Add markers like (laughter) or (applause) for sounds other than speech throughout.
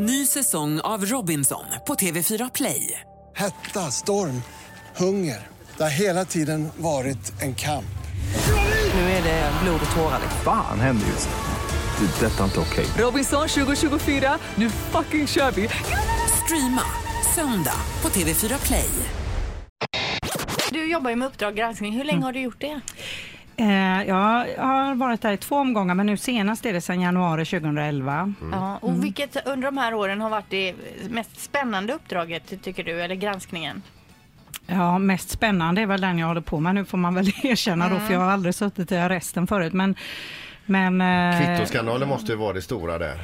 Ny säsong av Robinson på TV4 Play. Hetta, storm, hunger. Det har hela tiden varit en kamp. Nu är det blod och tårar. Fan händer just nu. Det. är Detta är inte okej. Robinson 2024, nu fucking kör vi! Streama söndag på TV4 Play. Du jobbar ju med Uppdrag granskning. Hur länge har du gjort det? Eh, ja, jag har varit där i två omgångar men nu senast är det sedan januari 2011. Ja, och vilket under de här åren har varit det mest spännande uppdraget tycker du, eller granskningen? Ja, mest spännande är väl den jag håller på med nu får man väl (laughs) erkänna då för jag har aldrig suttit i arresten förut. Men, men, eh, Kvittoskandalen måste ju vara det stora där.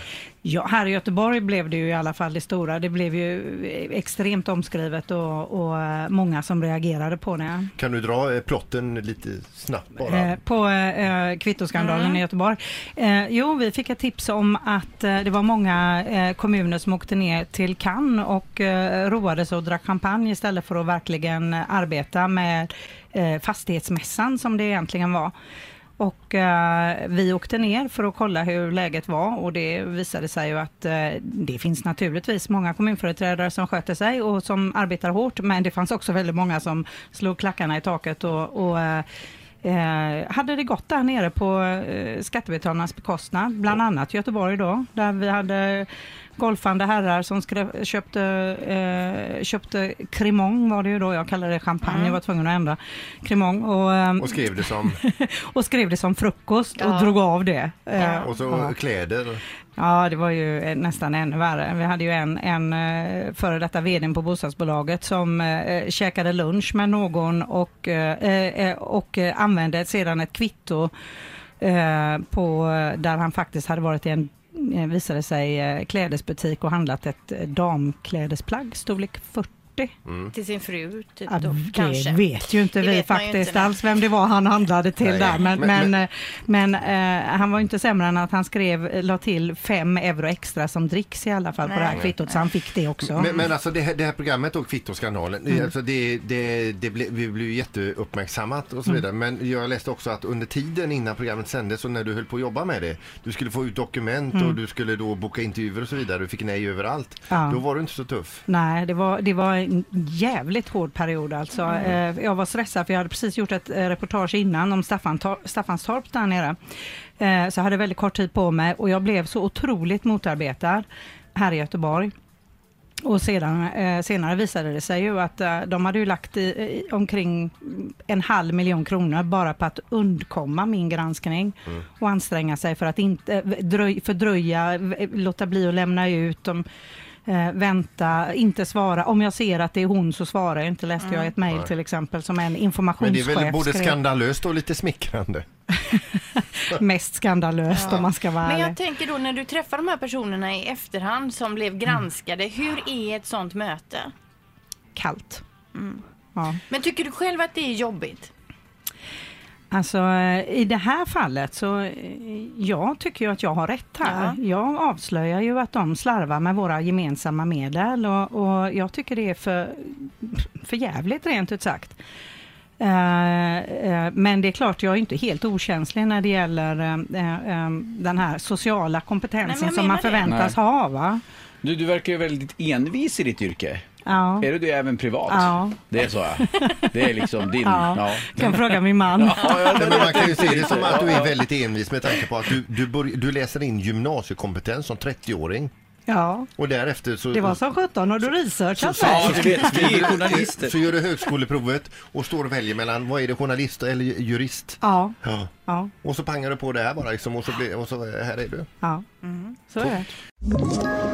Ja, här i Göteborg blev det ju i alla fall det stora. Det blev ju extremt omskrivet och, och eh, många som reagerade på det. Kan du dra eh, plotten lite snabbt bara? På eh, kvittoskandalen i Göteborg. Eh, jo, vi fick ett tips om att eh, det var många kommuner som åkte ner till Cannes och eh, roade sig och drack champagne istället för att verkligen arbeta med fastighetsmässan som det egentligen var. Och eh, vi åkte ner för att kolla hur läget var och det visade sig ju att eh, det finns naturligtvis många kommunföreträdare som sköter sig och som arbetar hårt men det fanns också väldigt många som slog klackarna i taket och, och eh, Eh, hade det gått där nere på eh, skattebetalarnas bekostnad, bland annat Göteborg då, där vi hade golfande herrar som skrev, köpte, eh, köpte Cremong var det ju då, jag kallade det champagne, jag var tvungen att ändra Cremong och, eh, Och skrev det som, (laughs) och skrev det som frukost och Ja. drog av det. Eh, Ja. och så ja. kläder. Ja, det var ju eh, nästan ännu värre. Vi hade ju en, en eh, före detta vd på bostadsbolaget som eh, käkade lunch med någon och, eh, och använde sedan ett kvitto eh, på, där han faktiskt hade varit i en Eh, visade sig eh, klädesbutik och handlat ett eh, damklädesplagg, storlek 40. Till sin fru, typ Ja, då, det kanske? vet ju inte Det vi faktiskt inte, alls vem det var han handlade till Nej, där. Men, men- men, men, eh, han var inte sämre än att han skrev, la till fem euro extra som dricks i alla fall på Nej. det här kvittot så han fick det också. Men, men alltså det här, det här programmet då, Kvittoskandalen, Mm. alltså det, det, det ble, vi blev ju jätteuppmärksammat och så Mm. vidare. Men jag läste också att under tiden innan programmet sändes och när du höll på att jobba med det, du skulle få ut dokument och du skulle då boka intervjuer och så vidare, du fick nej överallt. Mm. Ja. Då var du inte så tuff. Nej, det var, det var en jävligt hård period alltså. Mm. Eh, Jag var stressad för jag hade precis gjort ett eh, reportage innan om Staffanstorp där nere. Eh, Så jag hade väldigt kort tid på mig och jag blev så otroligt motarbetad här i Göteborg. Och sedan, eh, senare visade det sig ju att eh, de hade ju lagt i, i, omkring en halv miljon kronor bara på att undkomma min granskning och anstränga sig för att inte eh, dröj, fördröja, låta bli att lämna ut dem. Eh, vänta, inte svara. Om jag ser att det är hon så svarar jag inte. Läste jag ett mejl till exempel som en Men det är informationschef väl både skrev. skandalöst och lite smickrande. (laughs) Mest skandalöst om man ska vara Men jag ärlig. tänker då när du träffar de här personerna i efterhand som blev granskade, hur är ett sånt möte? Kallt. Mm. Ja. Men tycker du själv att det är jobbigt? Alltså eh, i det här fallet så eh, jag tycker ju att jag har rätt här. Ja. Jag avslöjar ju att de slarvar med våra gemensamma medel och, och jag tycker det är för, för jävligt rent ut sagt. Eh, eh, men det är klart, jag är inte helt okänslig när det gäller eh, den här sociala kompetensen Nej, som man det. förväntas ha. Va? Du, du verkar ju väldigt envis i ditt yrke. Ja. Är du det även privat? Ja. Det är så ja. Det är liksom din... (laughs) Ja. Ja. Kan fråga min man. (laughs) Ja, men man kan ju se det som att du är väldigt envis med tanke på att du, du, börj- du läser in gymnasiekompetens som 30-åring Ja, och därefter så... det var som 17 och du researchat Så- du vet, vi är Så journalister. gör du högskoleprovet och står och väljer mellan vad är det journalist eller jurist? Ja, Ja. ja, Och så pangar du på det här bara liksom och så, blir, och så här är du. ja. Så är det.